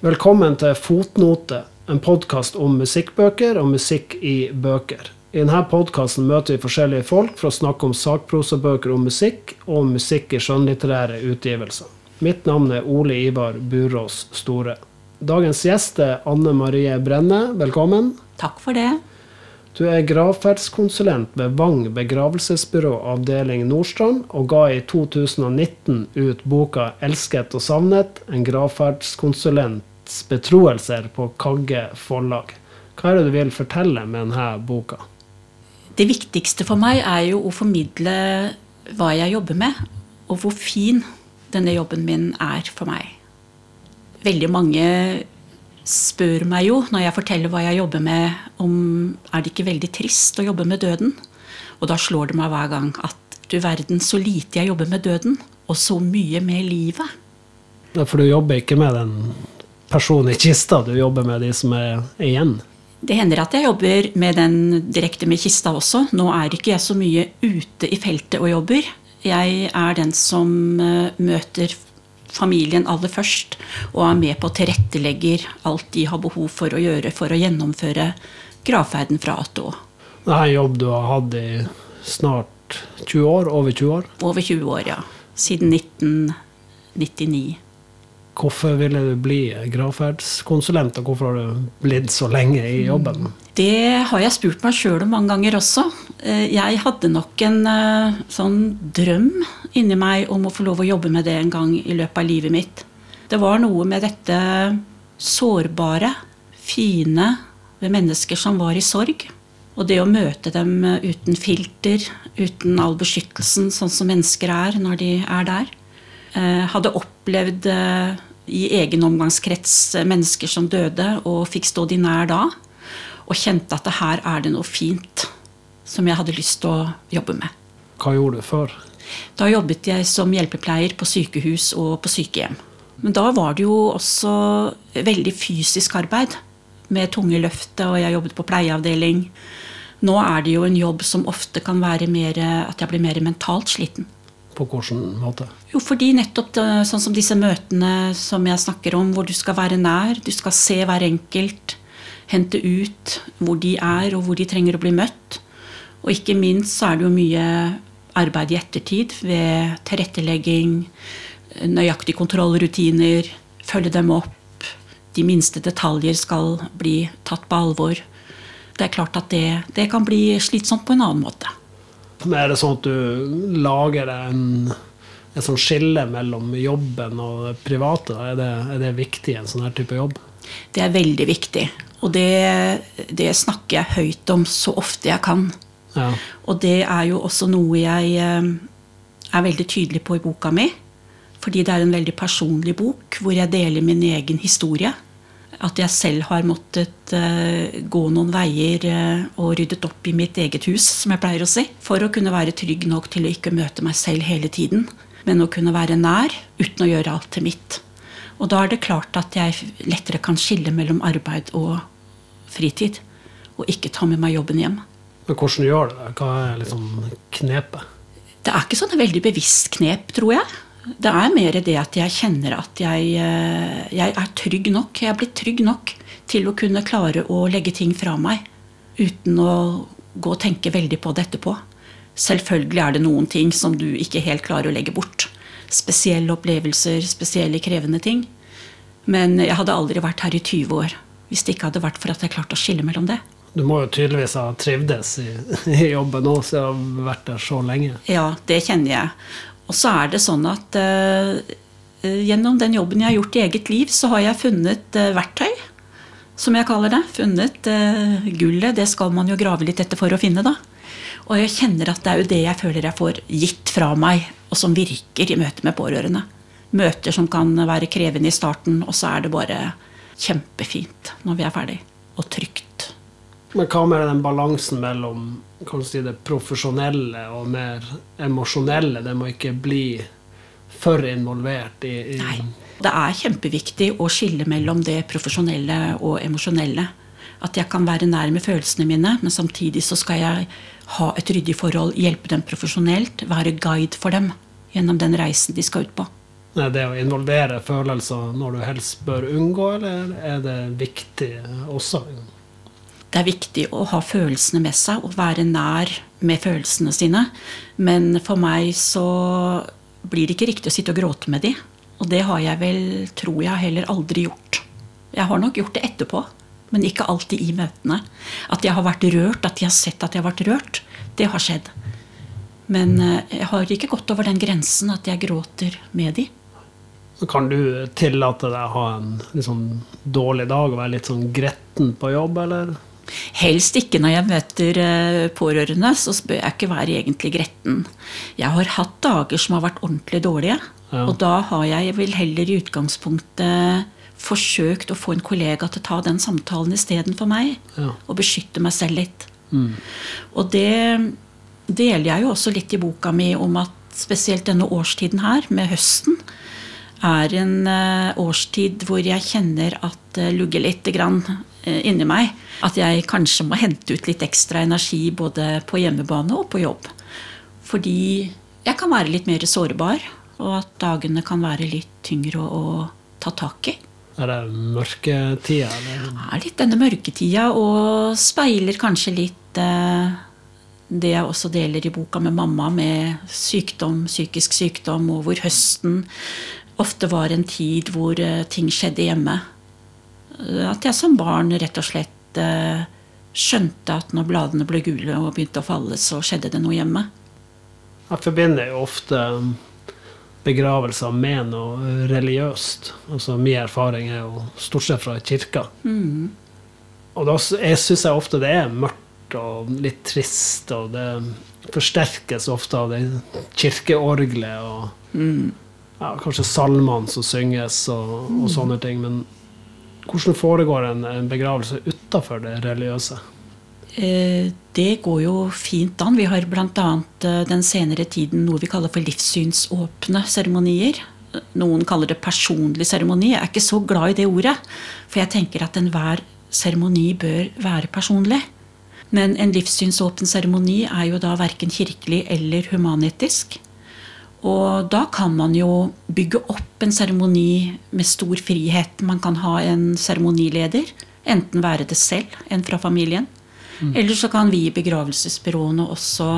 Velkommen til Fotnote, en podkast om musikkbøker og musikk i bøker. I denne podkasten møter vi forskjellige folk for å snakke om sakprosabøker om musikk, og musikk i skjønnlitterære utgivelser. Mitt navn er Ole Ivar Burås Store. Dagens gjest er Anne Marie Brenne. Velkommen. Takk for det. Du er gravferdskonsulent ved Vang begravelsesbyrå avdeling Nordstrand, og ga i 2019 ut boka 'Elsket og savnet en gravferdskonsulents betroelser' på Kagge forlag. Hva er det du vil fortelle med denne boka? Det viktigste for meg er jo å formidle hva jeg jobber med, og hvor fin denne jobben min er for meg. Veldig mange spør meg jo når jeg forteller hva jeg jobber med, om er det ikke veldig trist å jobbe med døden. Og da slår det meg hver gang at du verden, så lite jeg jobber med døden, og så mye med livet. Ja, for du jobber ikke med den personen i kista, du jobber med de som er igjen? Det hender at jeg jobber med den direkte med kista også. Nå er ikke jeg så mye ute i feltet og jobber. Jeg er den som eh, møter familien aller først, og er med på å tilrettelegger alt de har behov for å gjøre for å gjennomføre gravferden fra A til Å. Det er en jobb du har hatt i snart 20 år? Over 20 år? Over 20 år, ja. Siden 1999. Hvorfor ville du bli gravferdskonsulent, og hvorfor har du blitt så lenge i jobben? Det har jeg spurt meg sjøl om mange ganger også. Eh, jeg hadde nok en eh, sånn drøm inni meg om å få lov å jobbe med det en gang i løpet av livet mitt. Det var noe med dette sårbare, fine ved mennesker som var i sorg. Og det å møte dem uten filter, uten all beskyttelsen, sånn som mennesker er når de er der. Eh, hadde opplevd i egen omgangskrets mennesker som døde, og fikk stå de nær da. Og kjente at her er det noe fint som jeg hadde lyst til å jobbe med. Hva gjorde du før? Da jobbet jeg som hjelpepleier på sykehus og på sykehjem. Men da var det jo også veldig fysisk arbeid med tunge løft, og jeg jobbet på pleieavdeling. Nå er det jo en jobb som ofte kan være mer, at jeg blir mer mentalt sliten. På hvilken måte? Jo, fordi nettopp det, sånn som disse møtene som jeg snakker om, hvor du skal være nær, du skal se hver enkelt, hente ut hvor de er, og hvor de trenger å bli møtt. Og ikke minst så er det jo mye arbeid i ettertid ved tilrettelegging, nøyaktige kontrollrutiner, følge dem opp. De minste detaljer skal bli tatt på alvor. Det er klart at det, det kan bli slitsomt på en annen måte. Men er det sånn at du lager en, en sånn skille mellom jobben og det private? Er det, er det viktig i en sånn her type jobb? Det er veldig viktig. Og det, det snakker jeg høyt om så ofte jeg kan. Ja. Og det er jo også noe jeg eh, er veldig tydelig på i boka mi. Fordi det er en veldig personlig bok hvor jeg deler min egen historie at jeg selv har måttet uh, gå noen veier uh, og ryddet opp i mitt eget hus, som jeg pleier å si, for å kunne være trygg nok til å ikke møte meg selv hele tiden, men å kunne være nær uten å gjøre alt til mitt. Og da er det klart at jeg lettere kan skille mellom arbeid og fritid, og ikke ta med meg jobben hjem. Men hvordan gjør du det? Hva er liksom knepet? Det er ikke sånn veldig bevisst knep, tror jeg. Det er mer det at jeg kjenner at jeg, eh, jeg, er trygg nok. Jeg er blitt trygg nok til å kunne klare å legge ting fra meg uten å gå og tenke veldig på det etterpå. Selvfølgelig er det noen ting som du ikke helt klarer å legge bort. Spesielle opplevelser, spesielle krevende ting. Men jeg hadde aldri vært her i 20 år hvis det ikke hadde vært for at jeg klarte å skille mellom det. Du må jo tydeligvis ha trivdes i, i jobben òg, siden du har vært der så lenge. Ja, det kjenner jeg. Og så er det sånn at uh, gjennom den jobben jeg har gjort i eget liv, så har jeg funnet uh, verktøy, som jeg kaller det. Funnet gullet. Det skal man jo grave litt etter for å finne, da. Og jeg kjenner at det er jo det jeg føler jeg får gitt fra meg, og som virker i møte med pårørende. Møter som kan være krevende i starten, og så er det bare kjempefint når vi er ferdig. Og trygt. Men hva med den balansen mellom kan si det profesjonelle og mer emosjonelle. Det må ikke bli for involvert i, i Nei. Det er kjempeviktig å skille mellom det profesjonelle og emosjonelle. At jeg kan være nær med følelsene mine, men samtidig så skal jeg ha et ryddig forhold, hjelpe dem profesjonelt, være guide for dem gjennom den reisen de skal ut på. det å involvere følelser når du helst bør unngå, eller er det viktig også? Det er viktig å ha følelsene med seg og være nær med følelsene sine. Men for meg så blir det ikke riktig å sitte og gråte med de. Og det har jeg vel, tror jeg, heller aldri gjort. Jeg har nok gjort det etterpå, men ikke alltid i møtene. At jeg har vært rørt, at de har sett at jeg har vært rørt, det har skjedd. Men eh, jeg har ikke gått over den grensen at jeg gråter med de. Kan du tillate deg å ha en sånn dårlig dag og være litt sånn gretten på jobb, eller? Helst ikke når jeg møter eh, pårørende, så bør jeg ikke være egentlig gretten. Jeg har hatt dager som har vært ordentlig dårlige, ja. og da har jeg vel heller i utgangspunktet forsøkt å få en kollega til å ta den samtalen istedenfor meg, ja. og beskytte meg selv litt. Mm. Og det deler jeg jo også litt i boka mi om at spesielt denne årstiden her, med høsten, er en uh, årstid hvor jeg kjenner at det uh, lugger litt grann, inni meg. At jeg kanskje må hente ut litt ekstra energi både på hjemmebane og på jobb. Fordi jeg kan være litt mer sårbar, og at dagene kan være litt tyngre å, ta tak i. Er det mørketida? Ja, litt denne mørketida, og speiler kanskje litt eh, det jeg også deler i boka med mamma, med sykdom, psykisk sykdom, og hvor høsten ofte var en tid hvor uh, ting skjedde hjemme. At jeg som barn rett og slett uh, skjønte at når bladene ble gule og begynte å falle, så skjedde det noe hjemme. Jeg forbinder jo ofte um, begravelser med noe religiøst. Altså Min erfaring er jo stort sett fra kirka. Mm. Og da syns jeg ofte det er mørkt og litt trist, og det forsterkes ofte av det kirkeorgelet. og mm ja, kanskje salmene som synges og, og, mm. sånne ting. Men hvordan foregår en, en begravelse utafor det religiøse? Eh, det går jo fint an. Vi har bl.a. Eh, den senere tiden noe vi kaller for livssynsåpne seremonier. Noen kaller det personlig seremoni. Jeg er ikke så glad i det ordet. For jeg tenker at enhver seremoni bør være personlig. Men en livssynsåpen seremoni er jo da verken kirkelig eller humanetisk. Og da kan man jo bygge opp en seremoni med stor frihet. Man kan ha en seremonileder, enten være det selv, en fra familien. Mm. Eller så kan vi i begravelsesbyråene også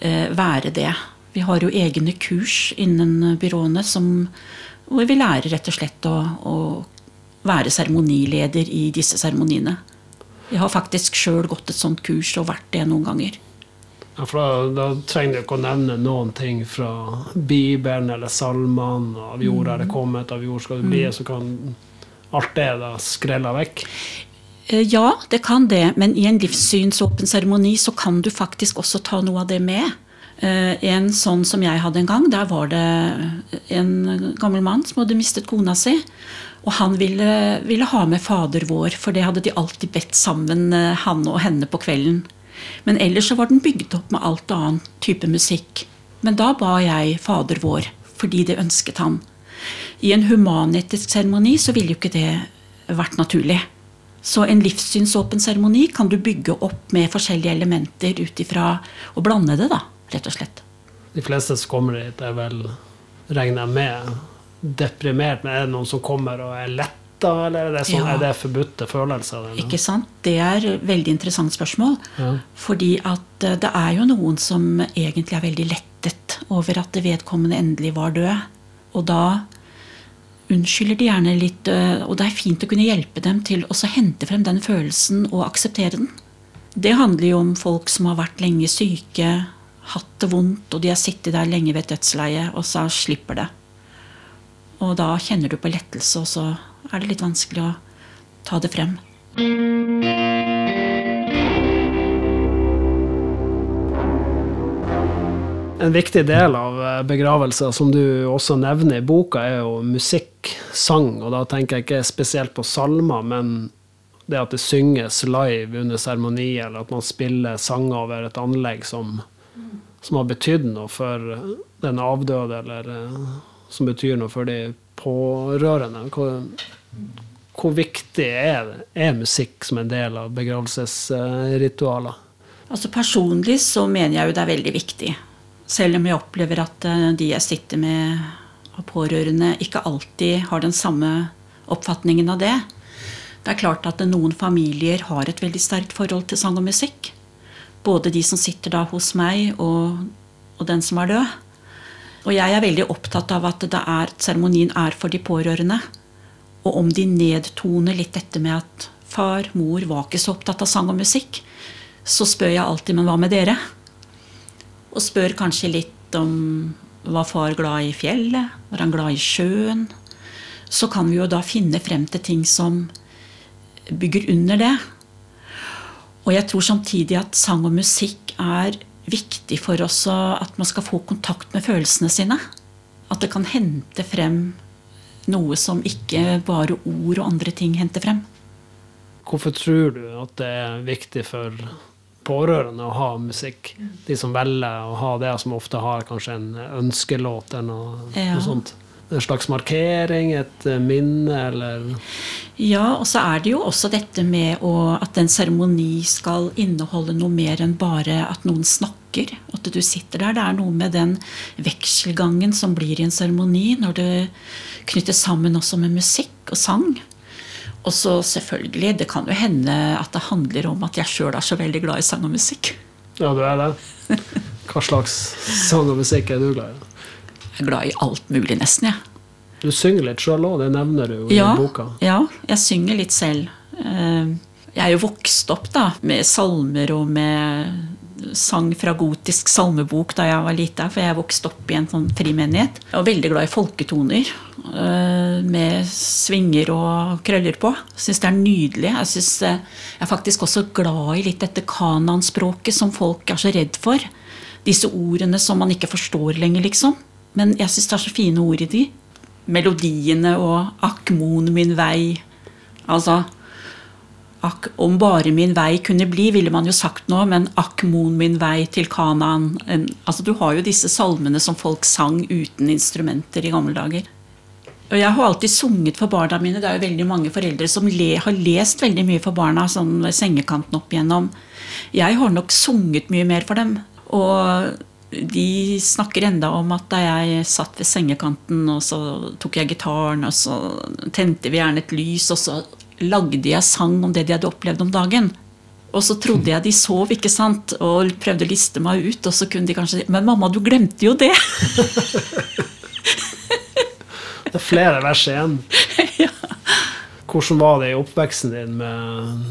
eh, være det. Vi har jo egne kurs innen byråene som, hvor vi lærer rett og slett å, å være seremonileder i disse seremoniene. Jeg har faktisk sjøl gått et sånt kurs og vært det noen ganger. Ja, for da, da, trenger du ikke å nevne noen ting fra Bibelen eller salmene. Av jord er det mm. kommet, av jord skal det bli. Mm. Så kan alt det da skrelle vekk. Eh, ja, det kan det. Men i en livssynsåpen seremoni så kan du faktisk også ta noe av det med. Eh, en sånn som jeg hadde en gang, der var det en gammel mann som hadde mistet kona si. Og han ville, ville ha med Fader vår, for det hadde de alltid bedt sammen, eh, han og henne, på kvelden. Men ellers så var den bygd opp med alt annen type musikk. Men da ba jeg Fader vår, fordi det ønsket han. I en humanetisk seremoni så ville jo ikke det vært naturlig. Så en livssynsåpen seremoni kan du bygge opp med forskjellige elementer ut ifra å blande det, da, rett og slett. De fleste som kommer hit, er vel, regner jeg med, deprimert. Men er det noen som kommer og er lett da, eller er det, sånn, ja. er det forbudte følelser? Eller? Ikke sant? Det er et veldig interessant spørsmål. Ja. Fordi at eh, det er jo noen som egentlig er veldig lettet over at vedkommende endelig var død. Og da unnskylder de gjerne litt, eh, og det er fint å kunne hjelpe dem til å hente frem den følelsen og akseptere den. Det handler jo om folk som har vært lenge syke, hatt det vondt, og de har sittet der lenge ved et dødsleie, og så slipper det. Og da kjenner du på lettelse, og så er det litt vanskelig å ta det frem. En viktig del av eh, begravelser, som du også nevner i boka, er jo musikk, sang. Og da tenker jeg ikke spesielt på salmer, men det at det synges live under seremoni, eller at man spiller sanger over et anlegg som, som har betydd noe for den avdøde, eller eh, som betyr noe for de pårørende. Hvor, hvor viktig er, er, musikk som en del av begravelsesritualer? Altså Personlig så mener jeg jo det er veldig viktig. Selv om jeg opplever at eh, de jeg sitter med, og pårørende ikke alltid har den samme oppfatningen av det. Det er klart at noen familier har et veldig sterkt forhold til sang og musikk. Både de som sitter da hos meg, og, og den som er død. Og jeg er veldig opptatt av at er, seremonien er for de pårørende. Og om de nedtoner litt dette med at far, mor var ikke så opptatt av sang og musikk, så spør jeg alltid men hva med dere? Og spør kanskje litt om var far glad i fjellet? Var han glad i sjøen? Så kan vi jo da finne frem til ting som bygger under det. Og jeg tror samtidig at sang og musikk er viktig for oss at man skal få kontakt med følelsene sine. At det kan hente frem noe som ikke bare ord og andre ting henter frem. Hvorfor tror du at det er viktig for pårørende å ha musikk? De som velger å ha det, som ofte har kanskje en ønskelåt eller noe, ja. noe sånt en slags markering, et eh, minne, eller Ja, og så er det jo også dette med å, at en seremoni skal inneholde noe mer enn bare at noen snakker. At du sitter der. Det er noe med den vekselgangen som blir i en seremoni, når det knyttes sammen også med musikk og sang. Og så selvfølgelig, det kan jo hende at det handler om at jeg sjøl er så veldig glad i sang og musikk. Ja, du er det? Hva slags sang og musikk er du glad i? Er glad i alt mulig, nesten. jeg. Ja. Du synger litt sjøl òg, det nevner du jo ja, i boka. Ja, jeg synger litt selv. Eh, jeg er jo vokst opp da, med salmer og med sang fra gotisk salmebok da jeg var lita, for jeg vokste opp i en sånn frimenighet. Jeg var veldig glad i folketoner eh, med svinger og krøller på. Syns det er nydelig. Jeg, synes, eh, jeg er faktisk også glad i litt dette kananspråket som folk er så redd for. Disse ordene som man ikke forstår lenger, liksom. Men jeg syns det er så fine ord i de. Melodiene og 'Akk, mon min vei'. Altså Akk, om bare min vei kunne bli, ville man jo sagt nå, men akk, mon min vei til Kanaan. Altså, du har jo disse salmene som folk sang uten instrumenter i gamle dager. Og jeg har alltid sunget for barna mine. Det er jo veldig mange foreldre som le, har lest veldig mye for barna, sånn ved sengekanten opp igjennom. Jeg har nok sunget mye mer for dem. Og de snakker enda om at da jeg satt ved sengekanten, og så tok jeg gitaren, og så tente vi gjerne et lys, og så lagde jeg sang om det de hadde opplevd om dagen. Og så trodde jeg de sov, ikke sant, og prøvde å liste meg ut. Og så kunne de kanskje si Men mamma, du glemte jo det! det er flere vers igjen. ja. Hvordan var det i oppveksten din med,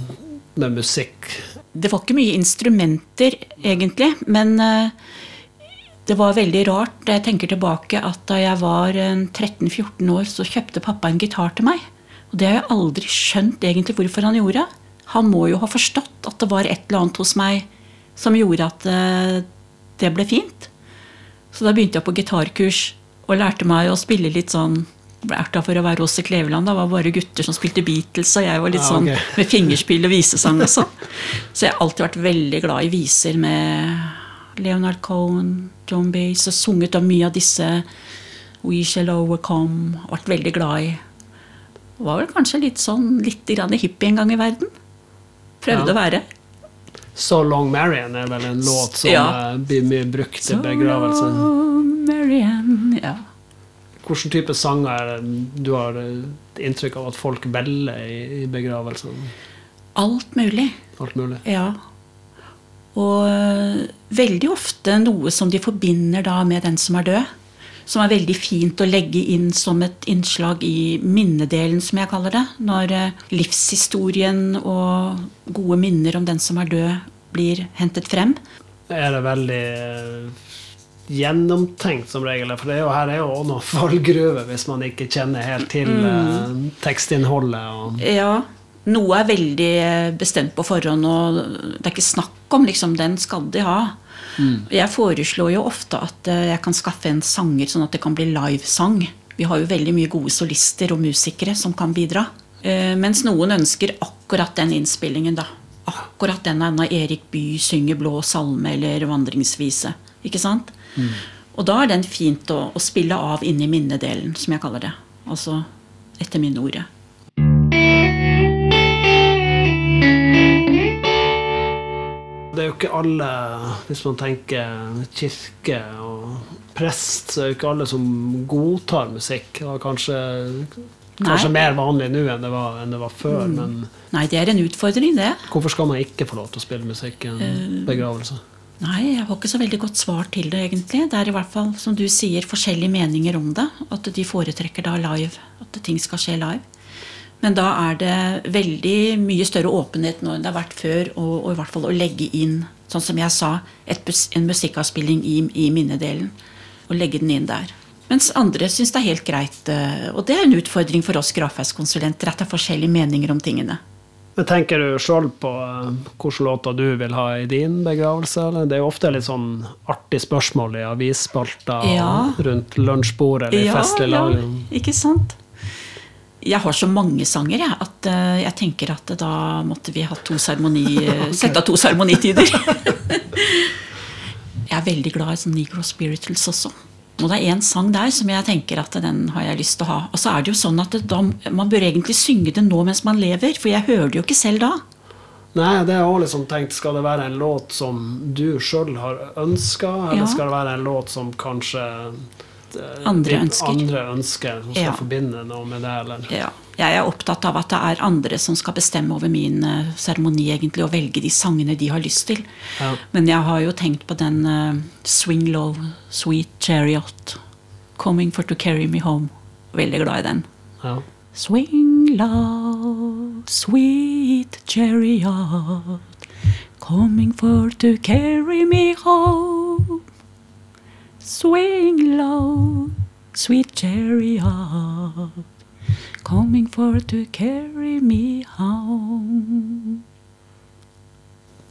med musikk? Det var ikke mye instrumenter, egentlig. Men uh, det var veldig rart da jeg tenker tilbake at da jeg var 13-14 år, så kjøpte pappa en gitar til meg. Og det har jeg aldri skjønt egentlig hvorfor han gjorde. Han må jo ha forstått at det var et eller annet hos meg som gjorde at eh, det ble fint. Så da begynte jeg på gitarkurs og lærte meg å spille litt sånn Erta for å være Åse Kleveland. Det var bare gutter som spilte Beatles, og jeg var litt okay. sånn med fingerspill og visesang og sånn. Så jeg har alltid vært veldig glad i viser med Leonard Cohen, John Bates, og sunget om mye av disse We Shall Overcome. Vært veldig glad i. Var vel kanskje litt sånn litt grann hippie en gang i verden. Prøvde ja. å være. So Long Marian er vel en låt som ja. Eh, blir mye brukt i begravelse. So Marian, ja. Hvilken type sanger er det du har eh, inntrykk av at folk velger i, i begravelsen? Alt mulig. Alt mulig. Ja. Og eh, veldig ofte noe som de forbinder da med den som er død. Som er veldig fint å legge inn som et innslag i minnedelen, som jeg kaller det. Når eh, livshistorien og gode minner om den som er død, blir hentet frem. Er det veldig eh, gjennomtenkt som regel? For det er jo, her er jo noen fallgruver hvis man ikke kjenner helt til mm. tekstinnholdet. Og... Ja, noe er veldig bestemt på forhånd, og det er ikke snakk om liksom, den skal de ha. Mm. Jeg foreslår jo ofte at eh, jeg kan skaffe en sanger sånn at det kan bli livesang. Vi har jo veldig mye gode solister og musikere som kan bidra. Eh, mens noen ønsker akkurat den innspillingen, da. Akkurat den når Erik Bye synger blå salme eller vandringsvise. Ikke sant? Mm. Og da er den fint å, å spille av inni minnedelen, som jeg kaller det. Altså etter minneordet. Det er jo ikke alle, hvis man tenker kirke og prest, så er det jo ikke alle som godtar musikk. Det var kanskje, kanskje mer vanlig nå enn det var, enn det var før. Mm. Men Nei, det er en utfordring, det. Hvorfor skal man ikke få lov til å spille musikk i en uh, begravelse? Nei, jeg har ikke så veldig godt svar til det, egentlig. Det er i hvert fall, som du sier, forskjellige meninger om det. At de foretrekker da live. At ting skal skje live. Men da er det veldig mye større åpenhet nå enn det har vært før. Og, og i hvert fall å legge inn, sånn som jeg sa, et, en musikkavspilling i, i minnedelen. Og legge den inn der. Mens andre syns det er helt greit. Eh, og det er en utfordring for oss gravferdskonsulenter at det er forskjellige meninger om tingene. Men Tenker du sjøl på uh, hvilke låter du vil ha i din begravelse? Det er jo ofte litt sånn artig spørsmål i avisspalter ja. rundt lunsjbordet eller i ja, festlig lag. Ja, ikke sant? Jeg har så mange sanger jeg, at uh, jeg tenker at da måtte vi ha to seremoni, okay. sette av to seremonitider. jeg er veldig glad i sånn Negro Spirituals også. Og det er én sang der som jeg tenker at den har jeg lyst til å ha. Og så er det jo sånn at da, man bør egentlig synge det nå mens man lever, for jeg hører det jo ikke selv da. Nei, det er også liksom tenkt Skal det være en låt som du sjøl har ønska, eller ja. skal det være en låt som kanskje Eh, andre ønsker. Andre ønsker som skal ja. forbinde noe med det? Eller? Ja. Jeg er opptatt av at det er andre som skal bestemme over min uh, seremoni, egentlig, og velge de sangene de har lyst til. Ja. Men jeg har jo tenkt på den uh, Swing Low, Sweet Chariot, Coming for to carry me home. Veldig glad i den. Ja. Swing low, sweet chariot, coming for to carry me home. Swing low, sweet chariot, coming for to carry me home.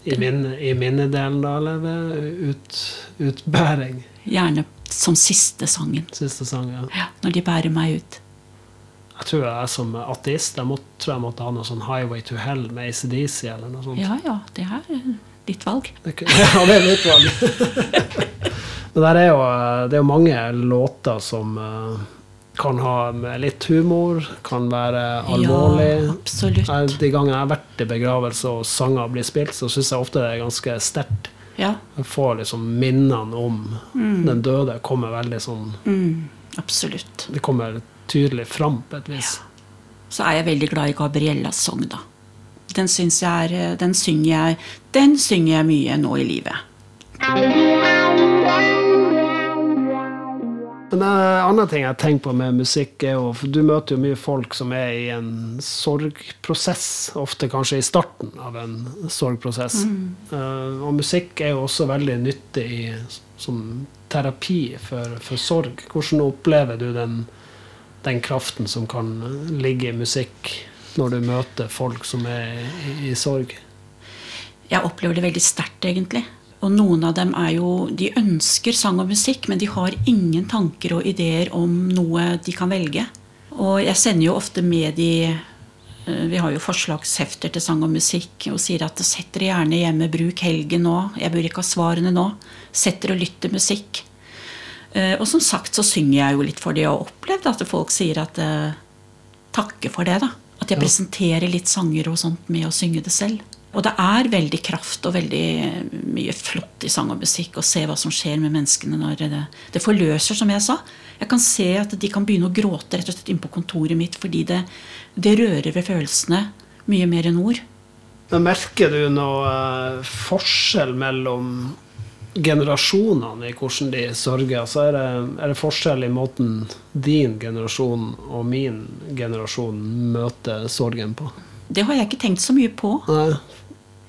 I, minne, i minnedelen, da, eller ut, utbæring? Gjerne som siste sangen. Siste sang, ja. ja. Når de bærer meg ut. Jeg tror jeg som ateist jeg må, tror jeg måtte ha noe sånn 'Highway to Hell' med ACDC eller noe sånt. Ja, ja. Det er ditt valg. ja, det er mitt valg. Men er jo, eh, det er jo mange låter som uh, kan ha med litt humor, kan være alvorlig. Ja, absolutt. Jeg, de gangene jeg har vært i begravelse og sanger blir spilt, så syns jeg ofte det er ganske sterkt. Ja. Jeg får liksom minnene om mm. den døde kommer veldig sånn mm, Absolutt. Det kommer tydelig fram på et vis. Ja. Så er jeg veldig glad i Gabriellas sang, da. Den, jeg er, eh, den, synger jeg, den synger jeg mye nå i livet. Men en annen ting jeg tenker på med musikk, er jo for Du møter jo mye folk som er i en sorgprosess, ofte kanskje i starten av en sorgprosess. Mm. Uh, og musikk er jo også veldig nyttig i, som terapi for, for, sorg. Hvordan opplever du den, den, kraften som kan ligge i musikk, når du møter folk som er i, i sorg? Jeg opplever det veldig sterkt, egentlig. Og noen av dem er jo De ønsker sang og musikk, men de har ingen tanker og ideer om noe de kan velge. Og jeg sender jo ofte med de eh, Vi har jo forslagshefter til sang og musikk og sier at sett dere gjerne hjemme, bruk helgen nå. Jeg bør ikke ha svarene nå. Sett dere og lytt til musikk. Eh, og som sagt så synger jeg jo litt for det, og har opplevd at folk sier at Takke for det. da. At jeg presenterer litt sanger og sånt med å synge det selv. Og det er veldig kraft og veldig mye flott i sang og musikk å se hva som skjer med menneskene når det, det forløser, som jeg sa. Jeg kan se at de kan begynne å gråte rett og slett inn på kontoret mitt fordi det, det rører ved følelsene mye mer enn ord. Men merker du noe uh, forskjell mellom generasjonene i hvordan de sørger? Altså er, det, er det forskjell i måten din generasjon og min generasjon møter sorgen på? Det har jeg ikke tenkt så mye på. Nei.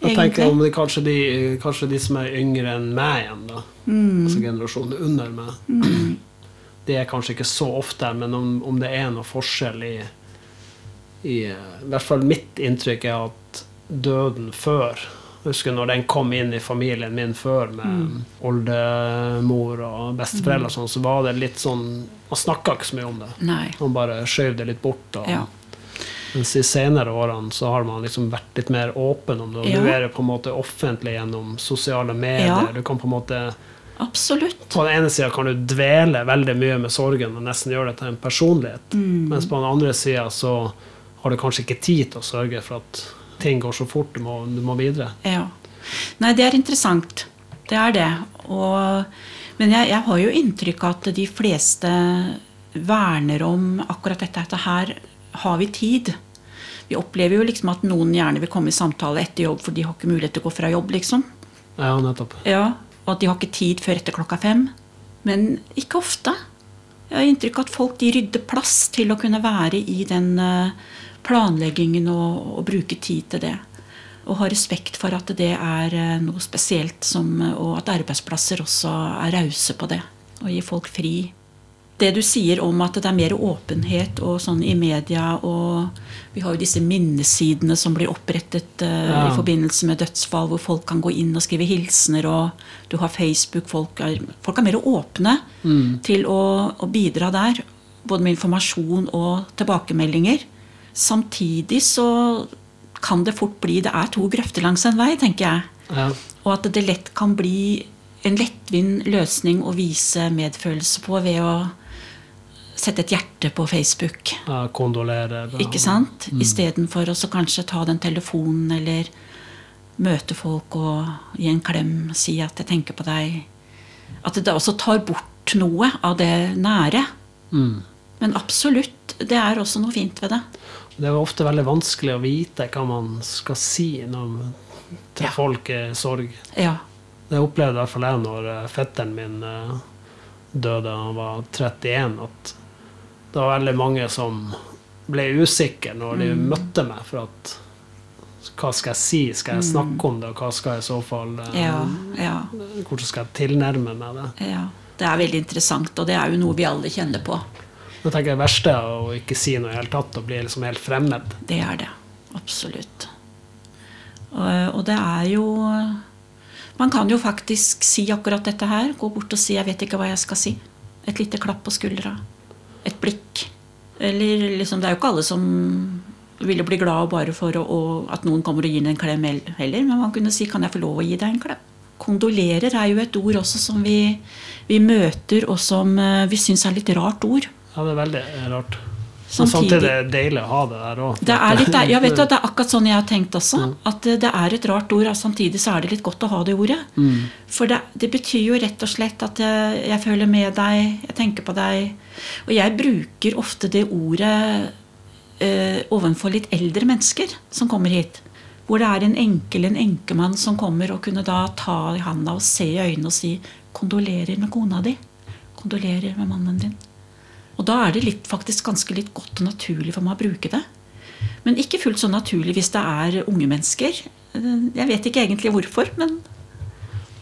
Jeg tenker om det kanskje de, kanskje de som er yngre enn meg igjen, da. Mm. Altså generasjonen under meg. Mm. Det er kanskje ikke så ofte, men om, om det er noe forskjell i, i I hvert fall mitt inntrykk er at døden før husker når den kom inn i familien min før, med mm. oldemor og besteforeldre, mm. sånn, så var det litt sånn Man snakka ikke så mye om det. Nei. Man bare skjøv det litt bort. Og, ja. Mens i senere årene så har man liksom vært litt mer åpen om det. Og ja. du er på en måte offentlig gjennom sosiale medier. Ja. Du kan på en måte Absolutt. På den ene sida kan du dvele veldig mye med sorgen og nesten gjøre det til en personlighet. Mm. Mens på den andre sida så har du kanskje ikke tid til å sørge for at ting går så fort. Du må, du må videre. Ja. Nei, det er interessant. Det er det. Og, men jeg, jeg, har jo inntrykk av at de fleste verner om akkurat dette. dette her har vi tid. Vi opplever jo liksom at noen gjerne vil komme i samtale etter jobb, for de har ikke mulighet til å gå fra jobb. liksom. Ja, nettopp. Ja, Og at de har ikke tid før etter klokka fem. Men ikke ofte. Jeg har inntrykk av at folk de rydder plass til å kunne være i den eh, planleggingen og, og bruke tid til det. Og ha respekt for at det er eh, noe spesielt, som, og at arbeidsplasser også er rause på det. Og gir folk fri det du sier om at det er mer åpenhet og sånn i media, og vi har jo disse minnesidene som blir opprettet uh, ja. i forbindelse med dødsfall, hvor folk kan gå inn og skrive hilsener, og du har Facebook Folk er, folk er mer åpne mm. til å, å, bidra der, både med informasjon og tilbakemeldinger. Samtidig så kan det fort bli Det er to grøfter langs en vei, tenker jeg. Ja. Og at det lett kan bli en lettvint løsning å vise medfølelse på ved å sette et hjerte på Facebook. Ja, Kondolere. Ikke sant? Mm. Istedenfor å kanskje ta den telefonen eller møte folk og gi en klem, si at 'jeg tenker på deg'. At det også tar bort noe av det nære. Mm. Men absolutt, det er også noe fint ved det. Det er ofte veldig vanskelig å vite hva man skal si når, til ja. folk i sorg. Ja. Det opplevde i hvert fall jeg når eh, fetteren min eh, døde da han var 31. at det var veldig mange som ble usikre når de mm. møtte meg. For at hva skal jeg si? Skal jeg mm. snakke om det? Og hva skal jeg i så fall eh, ja, ja. Hvordan skal jeg tilnærme meg det? Ja, Det er veldig interessant, og det er jo noe vi alle kjenner på. Jeg tenker Det verste er å ikke si noe i det hele tatt og bli liksom helt fremmed. Det er det. Absolutt. Og, og det er jo Man kan jo faktisk si akkurat dette her. Gå bort og si 'jeg vet ikke hva jeg skal si'. Et lite klapp på skuldra et blikk. Eller liksom, Det er jo ikke alle som ville bli glad bare for å, at noen kommer og gir en klem heller. Men man kunne si 'kan jeg få lov å gi deg en klem'? Kondolerer er jo et ord også som vi, vi møter, og som uh, vi syns er litt rart ord. Ja, det er veldig rart. Samtidig, samtidig er det deilig å ha det der òg. Det, ja, det er akkurat sånn jeg har tenkt også. Mm. At det er et rart ord, og samtidig så er det litt godt å ha det ordet. Mm. For det, det, betyr jo rett og slett at jeg, jeg, føler med deg, jeg tenker på deg. Og jeg bruker ofte det ordet eh, overfor litt eldre mennesker som kommer hit. Hvor det er en enkel en enkemann som kommer og kunne da ta i handa og se i øynene og si 'kondolerer med kona di'. Kondolerer med mannen din. Og da er det litt, faktisk ganske litt godt og naturlig for meg å bruke det. Men ikke fullt så naturlig hvis det er unge mennesker. Jeg vet ikke egentlig hvorfor, men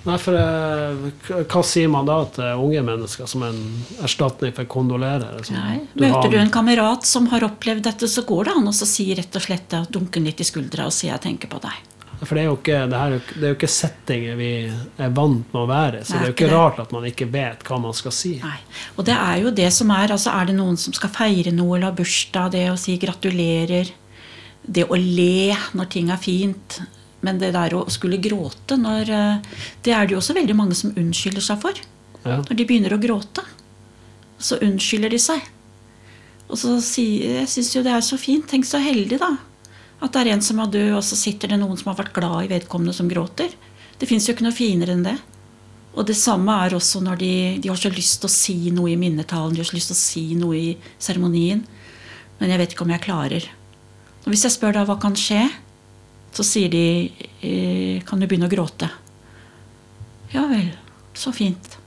Nei, for eh, Hva sier man da til unge mennesker som en erstatning for kondolerer? Liksom? Nei, møter du en kamerat som har opplevd dette, så går det an å si rett og slett dunke litt i skuldra og si 'jeg tenker på deg'. For det er, jo ikke, det, her, det er jo ikke settinger vi er vant med å være Så det er jo ikke det. rart at man ikke vet hva man skal si. Nei. Og det er jo det som er. altså Er det noen som skal feire noe eller ha bursdag, det å si gratulerer, det å le når ting er fint Men det der å skulle gråte når, eh, Det er det jo også veldig mange som unnskylder seg for. Ja. Når de begynner å gråte, så unnskylder de seg. Og så sier jeg syns jo det er så fint. Tenk så heldig, da at det er en som er død, og så sitter det noen som har vært glad i vedkommende, som gråter. Det fins jo ikke noe finere enn det. Og det samme er også når de, de, har så lyst til å si noe i minnetalen, de har så lyst til å si noe i seremonien. Men jeg vet ikke om jeg klarer. Og hvis jeg spør da hva kan skje, så sier de eh, kan du begynne å gråte. Ja vel. Så fint.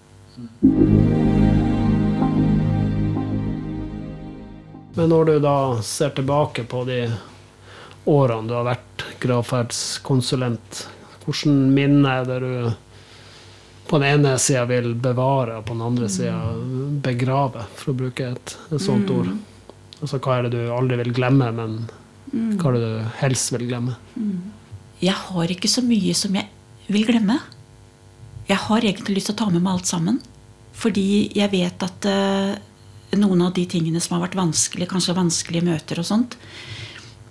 Men når du da ser tilbake på de årene du har vært gravferdskonsulent, hvilke minner er det du på den ene sida vil bevare, og på den andre sida begrave, for å bruke et, et sånt mm. ord? Altså hva er det du aldri vil glemme, men mm. hva er det du helst vil glemme? Mm. Jeg har ikke så mye som jeg vil glemme. Jeg har egentlig lyst til å ta med meg alt sammen. Fordi jeg vet at uh, noen av de tingene som har vært vanskelig, kanskje vanskelige møter og sånt,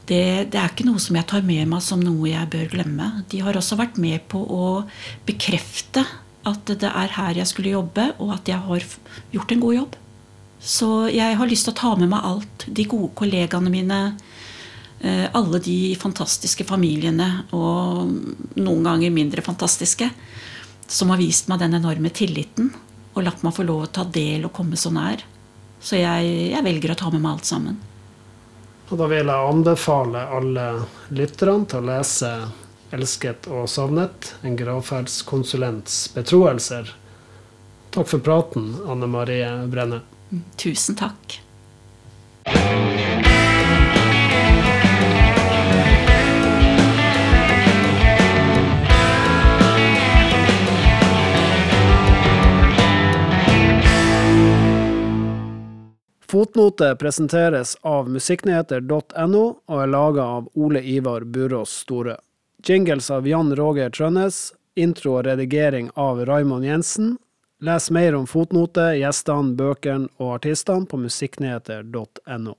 det, det, er ikke noe som jeg tar med meg som noe jeg bør glemme. De har også vært med på å bekrefte at det er her jeg skulle jobbe, og at jeg har gjort en god jobb. Så jeg har lyst til å ta med meg alt. De gode kollegaene mine. Eh, alle de fantastiske familiene, og noen ganger mindre fantastiske. som har vist meg den enorme tilliten og latt meg få lov å ta del og komme så nær. Så jeg, jeg velger å ta med meg alt sammen. Og da vil jeg anbefale alle lytterne til å lese 'Elsket og savnet', en gravferdskonsulents betroelser. Takk for praten, Anne Marie Brenne. Tusen takk. Fotnote presenteres av musikknyheter.no og er laga av Ole Ivar Burås Store. Jingles av Jan Roger Trønnes. Intro og redigering av Raymond Jensen. Les mer om fotnote, gjestene, bøkene og artistene på musikknyheter.no.